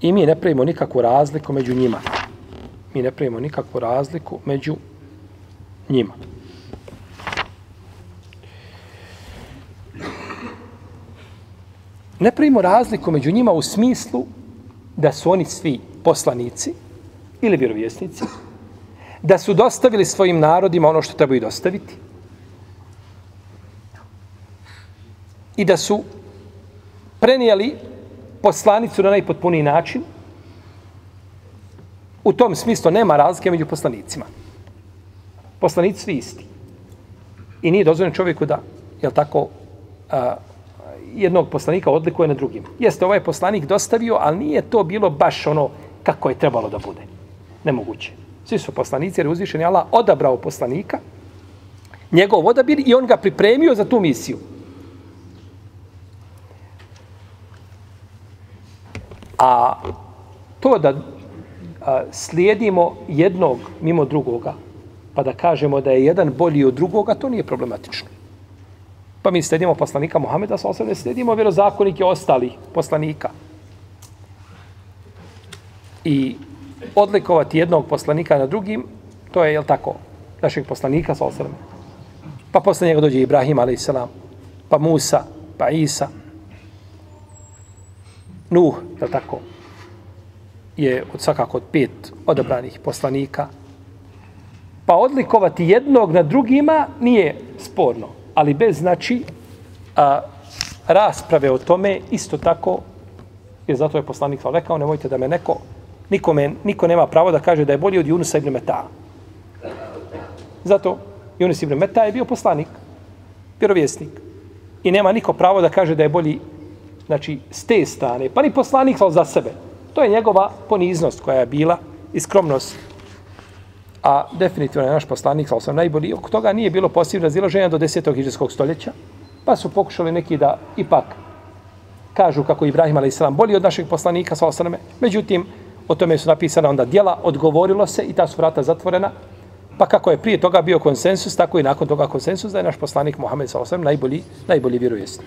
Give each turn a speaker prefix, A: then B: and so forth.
A: I mi ne pravimo nikakvu razliku među njima. Mi ne pravimo nikakvu razliku među njima. Ne pravimo razliku među njima u smislu da su oni svi poslanici ili vjerovjesnici, da su dostavili svojim narodima ono što trebaju dostaviti i da su prenijeli poslanicu na najpotpuniji način, u tom smislu nema razlike među poslanicima. Poslanici svi isti. I nije dozvoljeno čovjeku da, jel tako, a, jednog poslanika odlikuje na drugim. Jeste, ovaj poslanik dostavio, ali nije to bilo baš ono kako je trebalo da bude. Nemoguće. Svi su poslanici, jer je uzvišen Allah odabrao poslanika, njegov odabir i on ga pripremio za tu misiju. A to da a, slijedimo jednog mimo drugoga, pa da kažemo da je jedan bolji od drugoga, to nije problematično. Pa mi slijedimo poslanika Muhameda, sa osam ne slijedimo vjerozakonike ostali poslanika. I odlikovati jednog poslanika na drugim, to je, jel tako, našeg poslanika, sa osam. Pa posle njega dođe Ibrahim, a.s. Pa Musa, pa Isa, Nuh, je tako, je od svakako od pet odabranih poslanika. Pa odlikovati jednog na drugima nije sporno, ali bez znači a, rasprave o tome isto tako, jer zato je poslanik rekao, nemojte da me neko, nikome, niko nema pravo da kaže da je bolji od Junusa ibn Meta. Zato Junus ibn Meta je bio poslanik, vjerovjesnik. I nema niko pravo da kaže da je bolji znači, s te strane, pa ni poslanik sal za sebe. To je njegova poniznost koja je bila i skromnost. A definitivno je naš poslanik, sal sam najbolji, oko toga nije bilo posebno razilaženja do 10. hiđarskog stoljeća, pa su pokušali neki da ipak kažu kako Ibrahim a.s. bolji od našeg poslanika, sal sam Međutim, o tome su napisane onda dijela, odgovorilo se i ta su vrata zatvorena, pa kako je prije toga bio konsensus, tako i nakon toga konsensus da je naš poslanik Muhammed s.a.v. najbolji, najbolji vjerojesnik.